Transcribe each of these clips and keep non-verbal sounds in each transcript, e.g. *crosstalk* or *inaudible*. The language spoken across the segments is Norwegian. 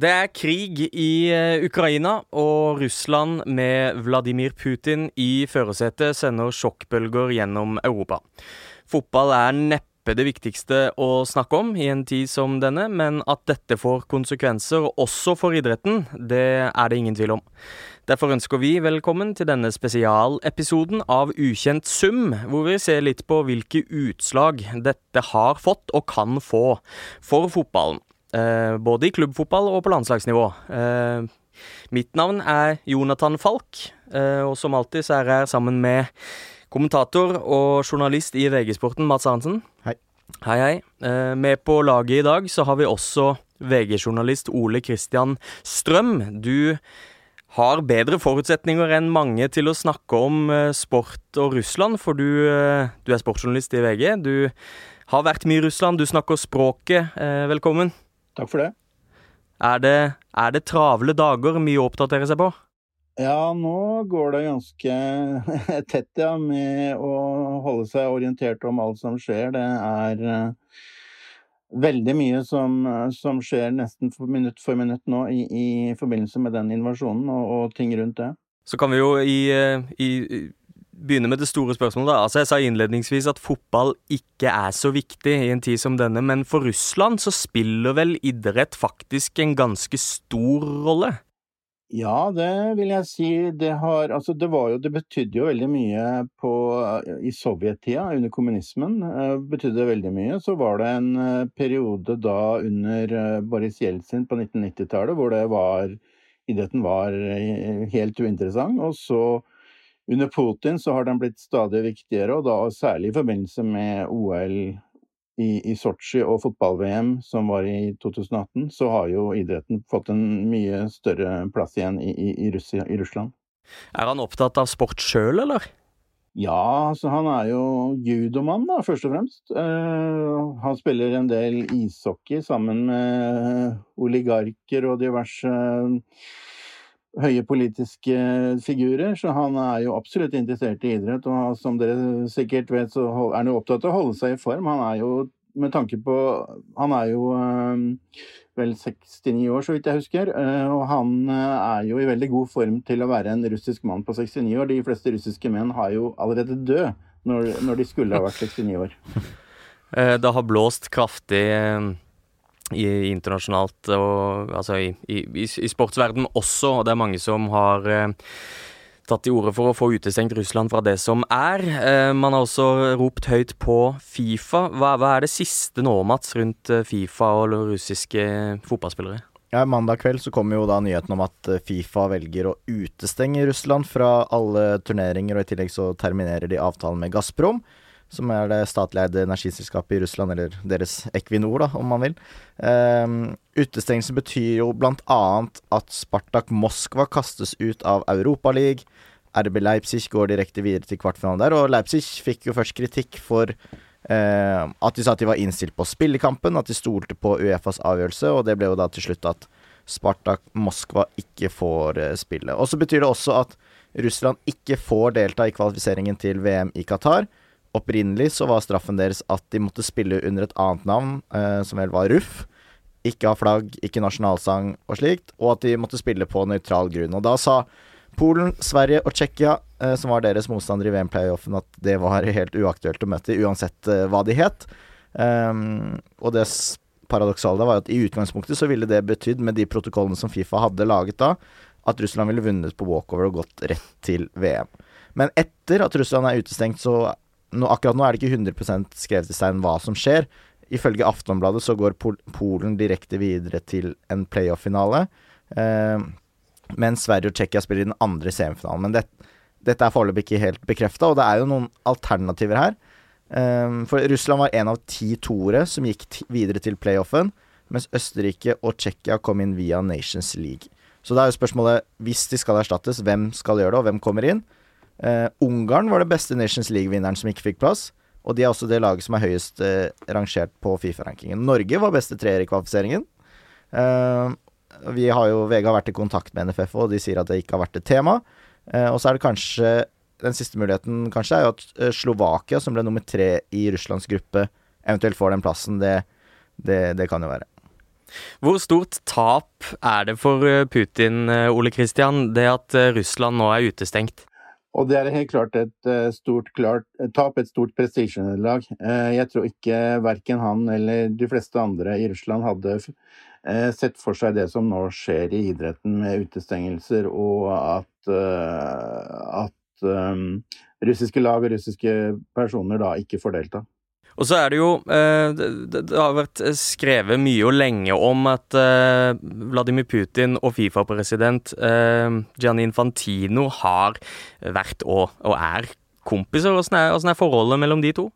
Det er krig i eh, Ukraina, og Russland med Vladimir Putin i førersetet sender sjokkbølger gjennom Europa. Fotball er neppe det viktigste å snakke om i en tid som denne, men at dette får konsekvenser også for idretten, det er det ingen tvil om. Derfor ønsker vi velkommen til denne spesialepisoden av Ukjent sum, hvor vi ser litt på hvilke utslag dette har fått og kan få for fotballen. Eh, både i klubbfotball og på landslagsnivå. Eh, mitt navn er Jonathan Falk, eh, og som alltid så er jeg her sammen med kommentator og journalist i VG-sporten, Mats Arntzen. Hei. Hei, hei. Eh, med på laget i dag så har vi også VG-journalist Ole Kristian Strøm. Du har bedre forutsetninger enn mange til å snakke om sport og Russland, for du, du er sportsjournalist i VG. Du har vært mye i Russland, du snakker språket. Velkommen. Takk for det. Er det, er det travle dager, mye å oppdatere seg på? Ja, nå går det ganske *laughs* tett, ja, med å holde seg orientert om alt som skjer. Det er uh, veldig mye som, som, skjer nesten for minutt for minutt nå i, i forbindelse med den invasjonen og, og, ting rundt det. Så kan vi jo i, eh, i begynne med det store spørsmålet. Altså Jeg sa innledningsvis at fotball ikke er så viktig i en tid som denne, men for Russland så spiller vel idrett faktisk en ganske stor rolle? Ja, det vil jeg si. Det har Altså, det var jo Det betydde jo veldig mye på I sovjettida, under kommunismen, uh, betydde det veldig mye. Så var det en uh, periode da under uh, Boris Jeltsin på 1990-tallet hvor det var Idretten var helt uinteressant. Og så under Putin så har den blitt stadig viktigere, og da særlig i forbindelse med OL i, i Sotsji og fotball-VM som var i 2018, så har jo idretten fått en mye større plass igjen i, i, i, Russia, Russland. Er han opptatt av sport sjøl, eller? Ja, så han er jo judomann, da, først og fremst. Uh, han spiller en del ishockey sammen med oligarker og diverse uh, høye politiske figurer, så han er jo absolutt interessert i idrett. Og som dere sikkert vet, så er han jo opptatt av å holde seg i form. Han er jo med tanke på Han er jo øh, vel 69 år, så vidt jeg husker. Øh, og han øh, er jo i veldig god form til å være en russisk mann på 69 år. De fleste russiske menn har jo allerede død når, når de skulle ha vært 69 år. *laughs* Eh, det har blåst kraftig i, internasjonalt og altså i, i, i sportsverden også, og det er mange som har eh, tatt til orde for å få utestengt Russland fra det som er. Eh, man har også ropt høyt på Fifa. Hva, hva er det siste nå, Mats, rundt eh, Fifa og russiske fotballspillere? Ja, Mandag kveld så kom jo da nyheten om at Fifa velger å utestenge Russland fra alle turneringer, og i tillegg så terminerer de avtalen med Gazprom som er det statlig eide energiselskapet i Russland, eller deres Equinor, da, om man vil. Um, utestengelsen betyr jo annet at Spartak Moskva kastes ut av Europaligaen. RB Leipzig går direkte videre til kvartfinalen der, og Leipzig fikk jo først kritikk for uh, at de sa at de var innstilt på spillekampen, at de stolte på Uefas avgjørelse, og det ble jo da til slutt at Spartak Moskva ikke får uh, spille. Og så betyr det også at Russland ikke får delta i kvalifiseringen til VM i Qatar. Opprinnelig så var straffen deres at de måtte spille under et annet navn, eh, som vel var RUF. Ikke ha flagg, ikke nasjonalsang og slikt, og at de måtte spille på nøytral grunn. Og da sa Polen, Sverige og Tsjekkia, eh, som var deres motstandere i VM-playoffen, at det var *laughs* helt uaktuelt å møte uansett eh, hva de het. Um, og det paradoksale var at i utgangspunktet så ville det betydd, med de protokollene som Fifa hadde laget da, at Russland ville vunnet på walkover og gått rett til VM. Men etter at Russland er utestengt, så nå, akkurat nå er det ikke 100 skrevet i stein hva som skjer. Ifølge Aftonbladet så går Pol Polen direkte videre til en playoff-finale. Eh, mens Sverige og Tsjekkia spiller i den andre semifinalen. Men det, dette er foreløpig ikke helt bekrefta, og det er jo noen alternativer her. Eh, for Russland var en av ti toere som gikk videre til playoffen, mens Østerrike og Tsjekkia kom inn via Nations League. Så da er jo spørsmålet, hvis de skal erstattes, hvem skal gjøre det, og hvem kommer inn? Uh, Ungarn var det beste Nations League-vinneren som ikke fikk plass. Og de er også det laget som er høyest uh, rangert på Fifa-rankingen. Norge var beste treer i kvalifiseringen. Uh, vi har jo, VG har vært i kontakt med NFF, og de sier at det ikke har vært et tema. og så er det kanskje Den siste muligheten kanskje er jo at Slovakia, som ble nummer tre i Russlands gruppe, eventuelt får den plassen. Det, det, det kan jo være. Hvor stort tap er det for Putin, Ole Kristian, det at Russland nå er utestengt? Og det er helt klart et stort klart, tap, et stort prestisjenederlag. Jeg tror ikke verken han eller de fleste andre i Russland hadde sett for seg det som nå skjer i idretten med utestengelser, og at, at russiske lag og russiske personer da ikke får delta. Og så er det jo eh, det, har vært skrevet mye og lenge om at eh, Vladimir Putin og Fifa-president eh, Gianni Infantino har vært og, og er kompiser. Åssen er, hvordan er forholdet mellom de to?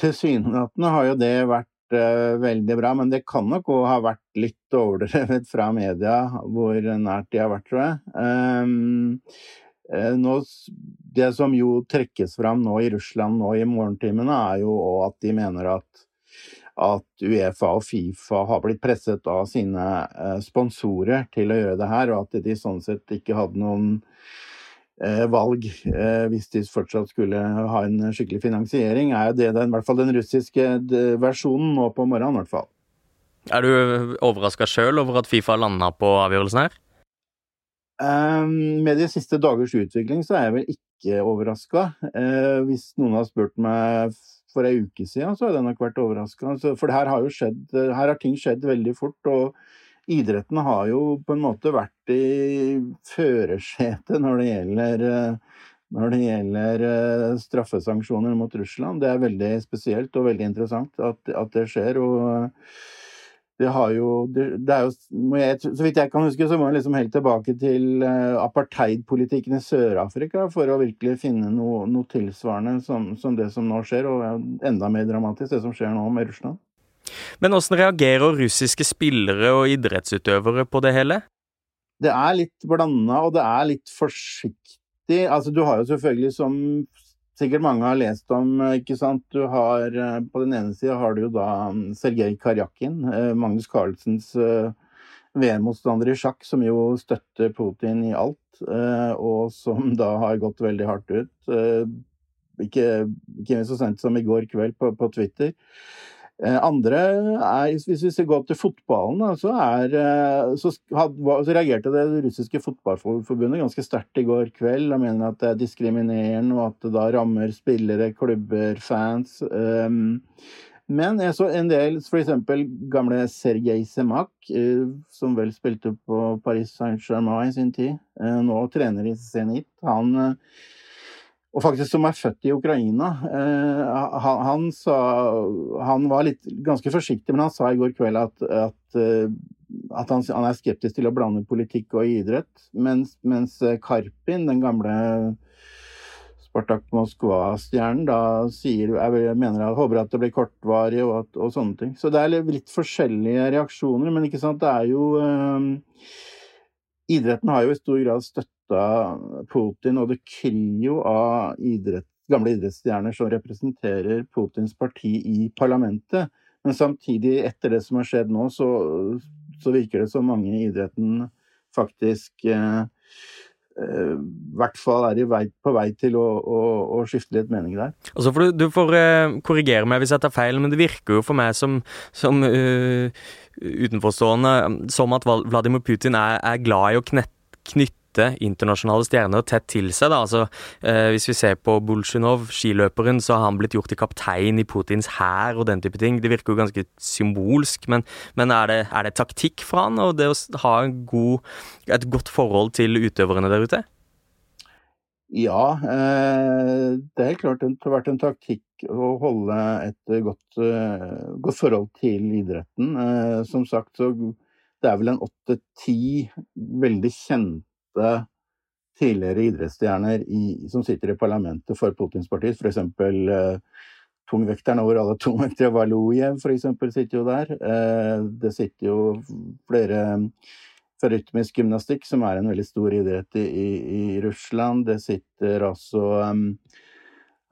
Tilsynelatende har jo det vært veldig bra, men det kan nok òg ha vært litt overdrevet fra media hvor nært de har vært, tror jeg. Um, Eh, nå, det som jo trekkes fram nå i Russland nå i morgentimene, er jo at de mener at, at, Uefa og Fifa har blitt presset av sine eh, sponsorer til å gjøre det her, og at de sånn sett ikke hadde noen eh, valg eh, hvis de fortsatt skulle ha en skikkelig finansiering. er jo det den, i hvert fall den russiske versjonen nå på morgenen. I hvert fall. Er du overraska sjøl over at Fifa landa på avgjørelsen her? Um, med de siste dagers utvikling så er jeg vel ikke overraska. Uh, hvis noen har spurt meg for ei uke siden, så hadde jeg nok vært overraska. For her har jo skjedd, her har ting skjedd veldig fort. og idretten har jo på en måte vært i førersetet når det gjelder når det gjelder straffesanksjoner mot Russland. Det er veldig spesielt og veldig interessant at, at det skjer. og det har jo, det, det er jo Så vidt jeg kan huske, så må jeg liksom helt tilbake til uh, apartheidpolitikken i Sør-Afrika for å virkelig finne noe, noe tilsvarende som, som, det som nå skjer, og enda mer dramatisk det som skjer nå med Russland. Men hvordan reagerer russiske spillere og idrettsutøvere på det hele? Det er litt blanda, og det er litt forsiktig. Altså, du har jo selvfølgelig som sikkert mange har lest om. Eh, ikke sant? Du har, eh, på den ene sida har du jo da mm, Sergej Karjakin, eh, Magnus Carlsens VM-motstander i sjakk, som jo støtter Putin i alt, og som da har gått veldig hardt ut. Ikke, ikke så sent som i går kveld på, på Twitter. Eh, andre er, Hvis vi går gå til fotballen, så, er, eh, så, had, så, reagerte det russiske fotballforbundet ganske sterkt i går kveld. og mener at det er diskriminerende, og at det da rammer spillere, klubber, fans. Um, men jeg så en del, f.eks. gamle Sergej Semak, uh, som vel spilte på Paris Saint-Germain i sin tid, nå trener i Zenit. Han og faktisk som er født i Ukraina. Eh, han, han, sa, han var litt, ganske forsiktig, men han sa i går kveld at, at, eh, at han, han, er skeptisk til å blande politikk og idrett. Mens, mens Karpin, den gamle Spartak Moskva-stjernen, da sier jeg mener jeg håper at det blir kortvarig og, og, sånne ting. Så det er litt forskjellige reaksjoner, men ikke sant, det er jo eh, Idretten har jo i stor grad støtta Putin og det krio av idrett, gamle idrettsstjerner som representerer Putins parti i parlamentet. Men samtidig, etter det som har skjedd nå, så, så virker det som mange i idretten faktisk eh, eh, i hvert fall er vei, på vei til å, å, å, skifte litt mening der. Altså for du, du får uh, korrigere meg hvis jeg tar feil, men det virker jo for meg som, som uh, utenforstående som at Vladimir Putin er, er glad i å knytte knytte internasjonale stjerner tett til seg. Da. Altså, eh, hvis vi ser på Bolsjunov, skiløperen, så har han blitt gjort til kaptein i Putins hær og den type ting. Det virker jo ganske symbolsk, men, men er, det, er, det, taktikk fra han, og det å ha god, et godt forhold til utøverne der ute? Ja, eh, det helt klart det har vært en taktikk å holde et godt, eh, godt forhold til idretten. Eh, som sagt, så det er vel en åtte-ti veldig kjente åtte tidligere idrettsstjerner i, som sitter i parlamentet for Putins parti, f.eks. Eh, tungvekterne over alle *laughs* tungvektere, Valujev f.eks. sitter jo der. Eh, det sitter jo flere fra rytmisk gymnastikk, som er en veldig stor idrett i, i, i Russland. Det sitter altså um,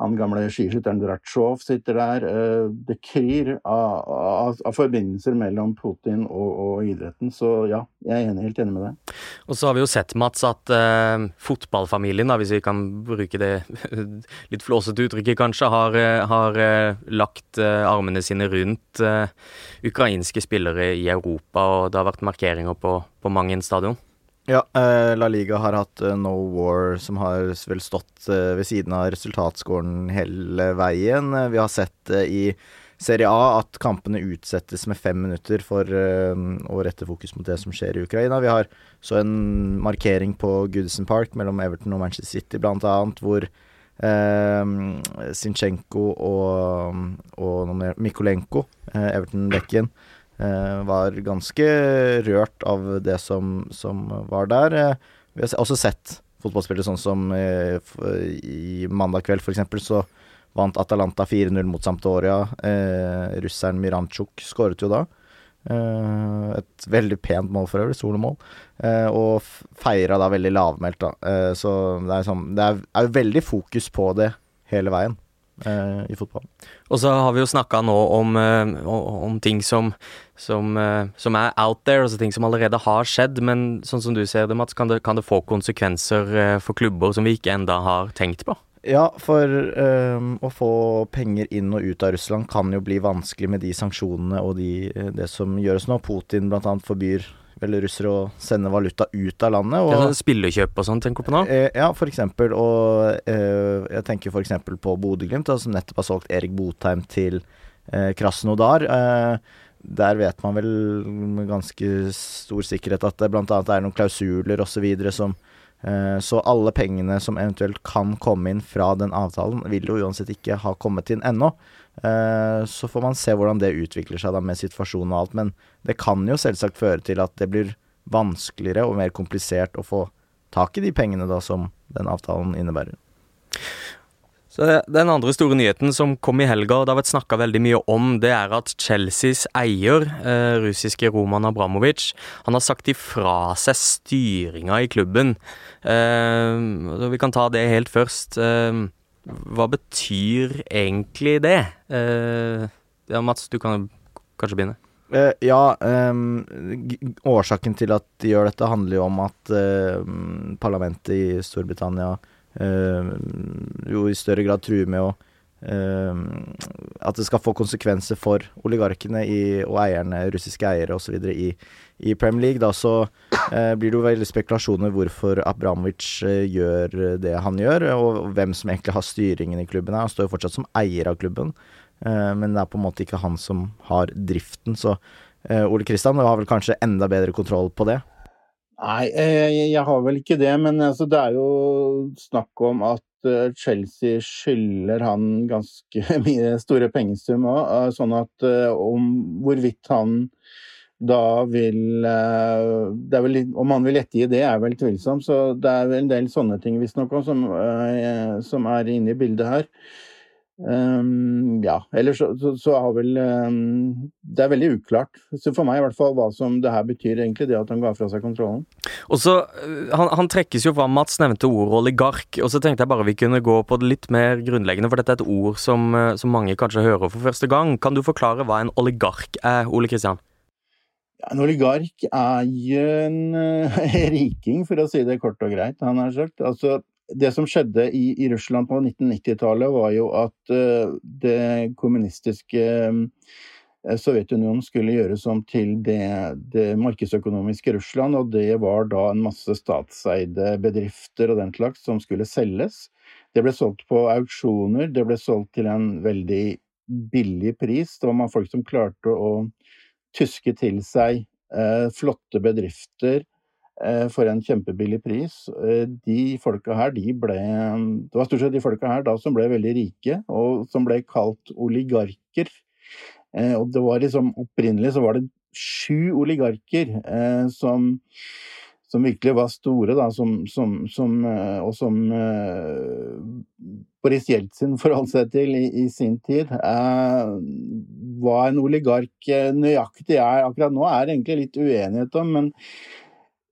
han gamle skiskytteren Dratsjov sitter der. Uh, det kryr av, av, av, forbindelser mellom Putin og, og idretten. Så ja, Jeg er enig, helt enig med deg. Og så har vi jo sett, Mats, at uh, fotballfamilien, da, hvis vi kan bruke det *laughs* litt flåsete uttrykket kanskje, har, har uh, lagt uh, armene sine rundt ukrainske spillere i Europa, og det har vært markeringer på, på mange stadion. Ja, La Liga har hatt No War, som har vel stått ved siden av resultatskåren hele veien. Vi har sett i Serie A at kampene utsettes med fem minutter for å rette fokus mot det som skjer i Ukraina. Vi har så en markering på Goodison Park mellom Everton og Manchester City, annet, hvor uh, Zinchenko og, og Mikolenko, uh, Everton-bekken, var ganske rørt av det som, som var der. vi har også sett fotballspillere sånn som i mandag kveld, f.eks., så Vant Atalanta 4-0 mot Sampdoria. Eh, russeren Miranchuk skåret jo da. Uh, et veldig pent mål for øvrig, solomål. Uh, og feira da veldig lavmælt, da. Uh, så det er, sånn, det er, er veldig fokus på det hele veien eh, i fotball. Og så har vi jo snakka nå om, eh, om ting som, som, som, er out there, altså ting som allerede har skjedd. Men sånn som du ser det, Mats, kan det, kan det få konsekvenser for klubber som vi ikke enda har tenkt på? Ja, for um, å få penger inn og ut av Russland kan jo bli vanskelig med de sanksjonene og de, eh, det som gjøres nå. Putin bl.a. forbyr russere å sende valuta ut av landet. Og, ja, Spillekjøp og sånn, tenker du på nå? Eh, ja, for eksempel. Og eh, jeg tenker eksempel på Bodø-Glimt, som nettopp har solgt Erik Botheim til eh, Krasnodar. Eh, der vet man vel med ganske stor sikkerhet at det bl.a. er noen klausuler osv. som så alle pengene som eventuelt kan komme inn fra den avtalen, vil jo uansett ikke ha kommet inn ennå. Eh, så får man se hvordan det utvikler seg da med situasjonen og alt. Men det kan jo selvsagt føre til at det blir vanskeligere og mer komplisert å få tak i de pengene da som den avtalen innebærer. Så Den andre store nyheten som kom i helga, og det har vært snakka veldig mye om, det er at Chelseas eier, eh, russiske Roman Abramovic, han har sagt ifra seg styringa i klubben. Eh, vi kan ta det helt først. Eh, hva betyr egentlig det? Ja, Mats, du kan kanskje begynne. Uh, ja, um, årsaken til at de gjør dette, handler jo om at uh, parlamentet i Storbritannia jo i større grad truer med å Uh, at det skal få konsekvenser for oligarkene i, og eierne, russiske eiere osv. I, i Premier League. Da så uh, blir det jo veldig spekulasjoner hvorfor Abramovic uh, gjør det han gjør, og, hvem som egentlig har styringen i klubben. Han står jo fortsatt som eier av klubben, men det er på en måte ikke han som har driften. Så Ole Kristian har vel kanskje enda bedre kontroll på det. Nei, eh, jeg har vel ikke det. Men altså, det er jo snakk om at eh, Chelsea skylder han ganske *laughs* mye store pengesum òg. Sånn at om hvorvidt han da vil vel, Om han vil ettergi det, er vel tvilsomt. Så det er vel en del sånne ting visstnok som, som er inne i bildet her. Um, ja, ellers så, så, så, har vel um, Det er veldig uklart, så for meg i hvert fall, hva som det her betyr, egentlig, det at han ga fra seg kontrollen. Og så, øh, han, han, trekkes jo fram, Mats nevnte ordet oligark, og så tenkte jeg bare vi kunne gå på det litt mer grunnleggende, for dette er et ord som, øh, som mange kanskje hører for første gang. Kan du forklare hva en oligark er, Ole Kristian? En oligark er jo en uh, *laughs* riking, for å si det kort og greit. han har sagt. Altså, det som skjedde i, i Russland på 1990-tallet, var jo at uh, det kommunistiske uh, Sovjetunionen skulle gjøres om til det, det, markedsøkonomiske Russland, og det var da en masse statseide bedrifter og den slags som skulle selges. Det ble solgt på auksjoner, det ble solgt til en veldig billig pris. Det var man folk som klarte å tyske til seg uh, flotte bedrifter Eh, for en kjempebillig pris. Eh, de folka her, de ble Det var stort sett de folka her da som ble veldig rike, og som ble kalt oligarker. Eh, og det var liksom Opprinnelig så var det sju oligarker som som virkelig var store, da, som, som, som, og som Boris Jeltsin forholdt seg til i, i sin tid. hva en oligark nøyaktig er akkurat nå, er egentlig litt uenighet om. men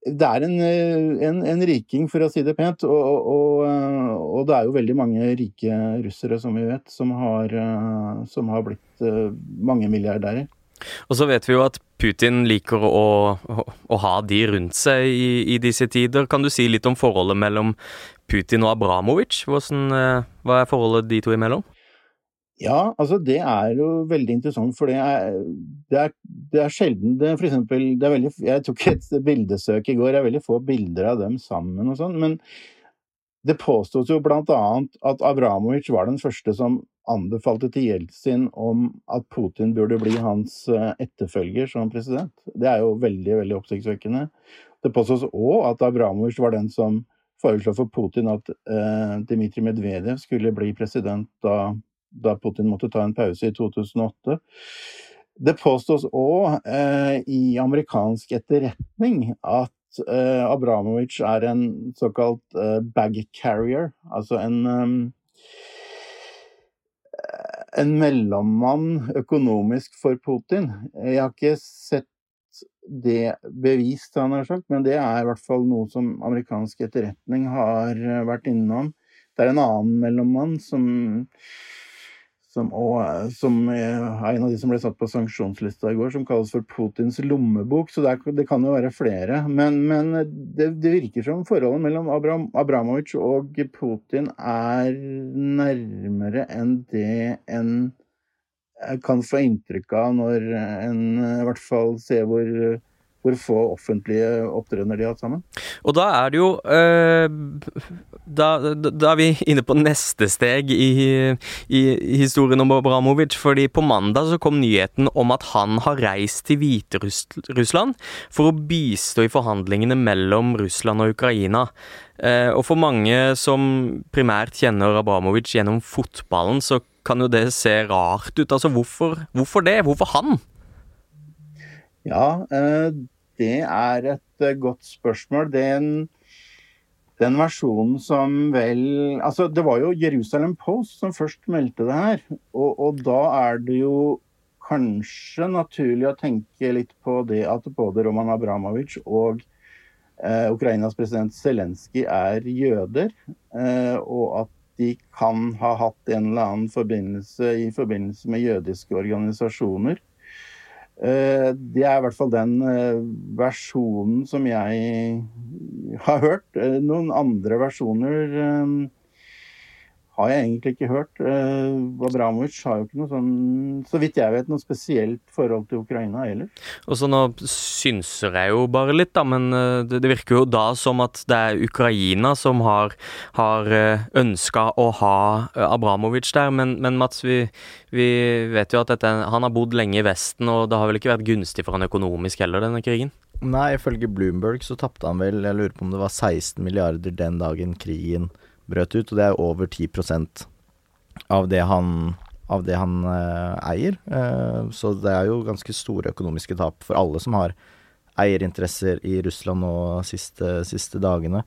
det er en, eh, en, en, riking, for å si det pent. Og, og, eh, og, det er jo veldig mange rike russere, som vi vet, som har, eh, som har blitt mange milliardærer. Og så vet vi jo at Putin liker å, å, ha de rundt seg i, i, disse tider. Kan du si litt om forholdet mellom Putin og Abramovic? Hvordan, hva er forholdet de to imellom? Ja, altså det er jo veldig interessant, for det er, det er, det er sjelden det for eksempel, det er veldig, Jeg tok et bildesøk i går, det er veldig få bilder av dem sammen og sånn, men det påstås jo blant annet at Abramovic var den første som anbefalte til Jeltsin om at Putin burde bli hans eh, etterfølger som president. Det er jo veldig, veldig oppsiktsvekkende. Det påstås òg at Abramovic var den som foreslo for Putin at eh, Dmitrij Medvedev skulle bli president da da Putin måtte ta en pause i 2008. Det påstås òg eh, i amerikansk etterretning at eh, Abramovic er en såkalt eh, bag carrier, altså en um, en mellommann økonomisk for Putin. Jeg har ikke sett det bevist, han har sagt, men det er i hvert fall noe som amerikansk etterretning har eh, vært innom. Det er en annen mellommann som som, og, som er en av de som ble satt på sanksjonslista i går, som kalles for Putins lommebok. Så det, er, det kan jo være flere. Men, men det, det, virker som forholdet mellom Abram, Abramovic og Putin er nærmere enn det en kan få inntrykk av når en i hvert fall ser hvor hvor få offentlige opptredener de har hatt sammen. Og da er det jo øh, da, da, er vi inne på neste steg i, i, historien om Abramovic. fordi på mandag så kom nyheten om at han har reist til Hviterussland for å bistå i forhandlingene mellom Russland og Ukraina. Uh, og for mange som primært kjenner Abramovic gjennom fotballen, så kan jo det se rart ut. Altså hvorfor, hvorfor det? Hvorfor han? Ja, eh, det er et eh, godt spørsmål. Den, den versjonen som vel Altså, det var jo Jerusalem Post som først meldte det her. Og, og da er det jo kanskje naturlig å tenke litt på det at både Roman Abramovic og eh, Ukrainas president Zelenskyj er jøder, eh, og at de kan ha hatt en eller annen forbindelse i forbindelse med jødiske organisasjoner. Eh, det er i hvert fall den eh, versjonen som jeg har hørt. Eh, noen andre versjoner har jeg egentlig ikke hørt. Uh, Abramovic har jo ikke noe sånn, så vidt jeg vet, noe spesielt forhold til Ukraina heller. Og så nå synser jeg jo bare litt, da, men uh, det, det, virker jo da som at det er Ukraina som har, har uh, ønska å ha Abramovic der. Men, men Mats, vi, vi, vet jo at dette, han har bodd lenge i Vesten, og det har vel ikke vært gunstig for han økonomisk heller, denne krigen? Nei, ifølge Bloomberg så tapte han vel, jeg lurer på om det var 16 milliarder den dagen krigen brøt ut, og det er over 10% av det han, av det han eh, eier. Eh, så det er jo ganske store økonomiske tap for alle som har eierinteresser i Russland nå siste, siste dagene.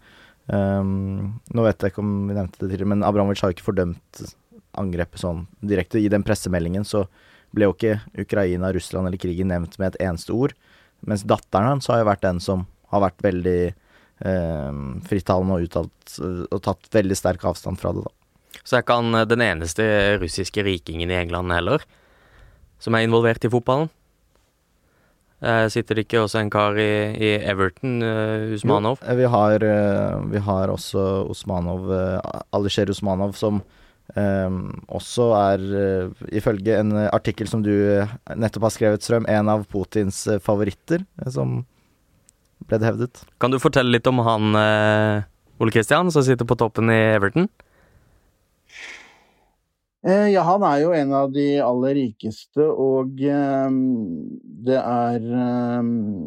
Um, nå vet jeg ikke om vi nevnte det tidligere, men Abramovic har jo ikke fordømt angrepet sånn direkte. I den pressemeldingen så ble jo ikke Ukraina, Russland eller krigen nevnt med et eneste ord. Mens datteren hans har jo vært den som har vært veldig frittalende og uttalt og tatt veldig sterk avstand fra det, da. Så er ikke han eh, den eneste russiske rikingen i England heller, som er involvert i fotballen? Eh, sitter det ikke også en kar i, i Everton, uh, Usmanov? Jo, vi har, uh, vi har også Usmanov, uh, Alisher Usmanov, som um, også er, ifølge en artikkel som du nettopp har skrevet, Strøm, en av Putins favoritter, som ble det hevdet. Kan du fortelle litt om han eh, Ole Kristian, som sitter på toppen i Everton? Eh, ja, han er jo en av de aller rikeste, og eh, det er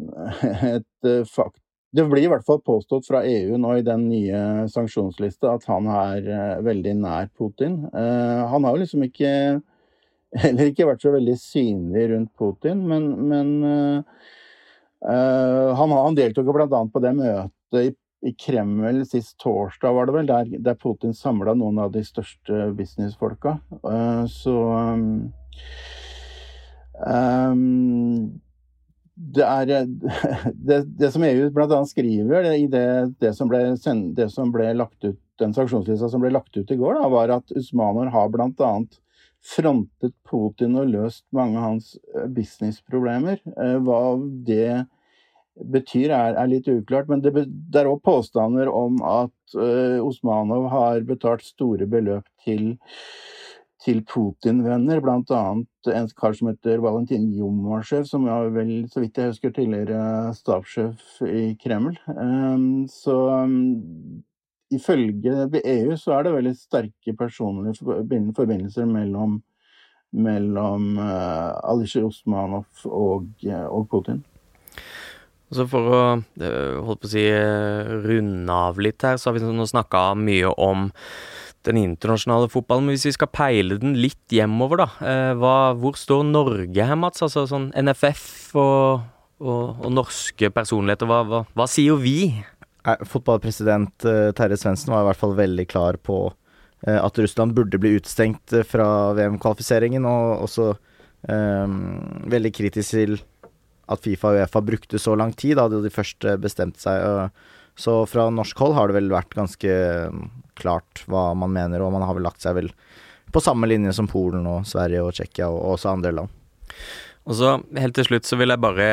*laughs* et fakt det blir i hvert fall påstått fra EU nå i den nye sanksjonslista at han er veldig nær Putin. Han har jo liksom ikke *laughs* heller ikke vært så veldig synlig rundt Putin, men, men han, han, deltok bl.a. på det møtet i, i, Kreml sist torsdag, var det vel, der, der Putin samla noen av de største businessfolka. Uh, så um, det er *laughs* det, det, som EU bl.a. skriver i det, det, som ble, det som ble lagt ut den sanksjonslista som ble lagt ut i går, da, var at Usmanor har bl.a. frontet Putin og løst mange av hans businessproblemer. Hva det betyr, er, er litt uklart. Men det, det er òg påstander om at uh, Osmanov har betalt store beløp til, til Putin-venner, bl.a. en kar som heter Valentin Jomasjev, som er vel, så vidt jeg husker, tidligere stabssjef i Kreml. Um, så um, ifølge EU så er det veldig sterke personlige forbindelser mellom mellom uh, Alisher Osmanov og, uh, og Putin. Så for å holde holdt på å si, eh, runde av litt her, så har vi nå snakka mye om den internasjonale fotballen. Men hvis vi skal peile den litt hjemover, da. Eh, hva, hvor står Norge her, Mats? Altså sånn NFF og, og, og norske personligheter. Hva, hva, hva, sier vi? Fotballpresident Terje Svendsen var i hvert fall veldig klar på at Russland burde bli utestengt fra VM-kvalifiseringen, og også um, veldig kritisk til at Fifa og Uefa brukte så lang tid, da de først eh, bestemte seg. Så fra norsk hold har det vel vært ganske mm, klart hva man mener, og man har vel lagt seg vel på samme linje som Polen og Sverige og Tsjekkia og også andre land. Og så Helt til slutt så vil jeg bare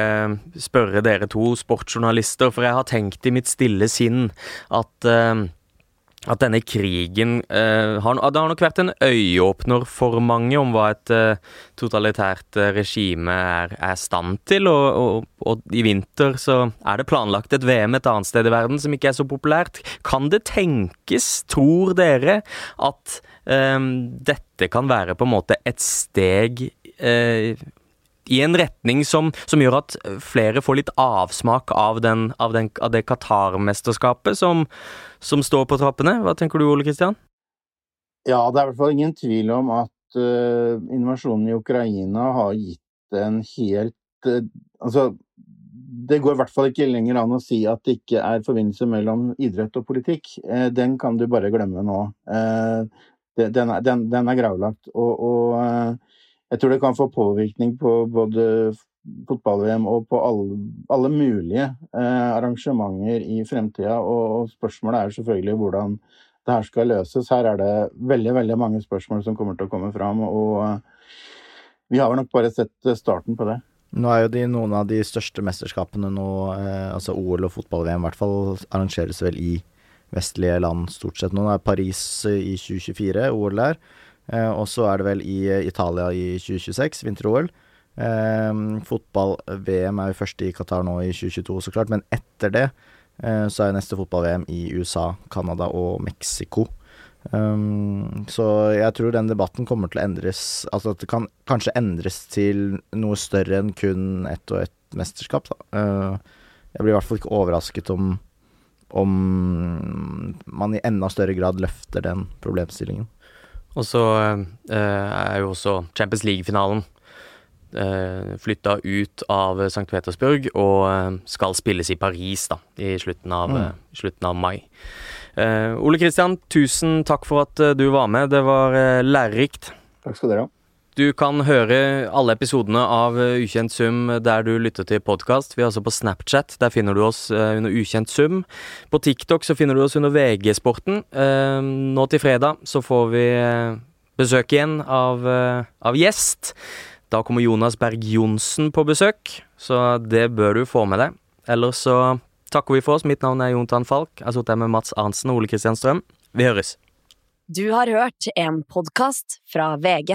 spørre dere to sportsjournalister, for jeg har tenkt i mitt stille sinn at uh, at denne krigen uh, har, Det har nok vært en øyeåpner for mange om hva et uh, totalitært uh, regime er, i stand til. Og, og, og, i vinter så er det planlagt et VM et annet sted i verden som ikke er så populært. Kan det tenkes, tror dere, at dette kan være på en måte et steg i en retning som, som, gjør at flere får litt avsmak av, den, av, den, av det Qatar-mesterskapet som, som, står på trappene. Hva tenker du, Ole Kristian? Ja, det er i hvert fall ingen tvil om at uh, invasjonen i Ukraina har gitt en helt uh, Altså, det går i hvert fall ikke lenger an å si at det ikke er forbindelse mellom idrett og politikk. Uh, den kan du bare glemme nå. Den er, den, den, er gravlagt. og, og jeg tror det kan få påvirkning på både fotball-VM og på alle, alle mulige eh, arrangementer i fremtida. Og, spørsmålet er selvfølgelig hvordan det her skal løses. Her er det veldig veldig mange spørsmål som kommer til å komme fram. Og eh, vi har nok bare sett starten på det. Nå er jo de, noen av de største mesterskapene nå, eh, altså OL og fotball-VM i hvert fall, arrangeres vel i vestlige land stort sett. Nå er Paris i 2024, OL der. Eh, og så er det vel i eh, Italia i 2026, vinter-OL. Eh, Fotball-VM er jo først i Qatar nå i 2022, så klart. Men etter det så er neste fotball-VM i USA, Canada og Mexico. Um, så jeg tror den debatten kommer til å endres Altså at det kan kanskje endres til noe større enn kun ett og ett mesterskap. Uh, jeg blir i hvert fall ikke overrasket om om man i enda større grad løfter den problemstillingen. Og så eh, er jo også Champions League-finalen eh, flytta ut av St. Petersburg og eh, skal spilles i Paris da, i slutten av, mm. slutten av mai. Ole Kristian, tusen takk for at du var med. Det var lærerikt. Takk skal dere ha. Du kan høre alle episodene av eh, Ukjent sum der du lytter til podkast. Vi er altså på Snapchat. Der finner du oss eh, under Ukjent sum. På TikTok så finner du oss under VG-sporten. Eh, nå til fredag så får vi besøk igjen av, av gjest. Da kommer Jonas Berg Johnsen på besøk, så det bør du få med deg. Ellers så takker vi for oss. Mitt navn er Jontan Falk. Jeg har sittet her med Mats Arntzen og Ole Kristian Strøm. Vi høres. Du har hørt en podkast fra VG.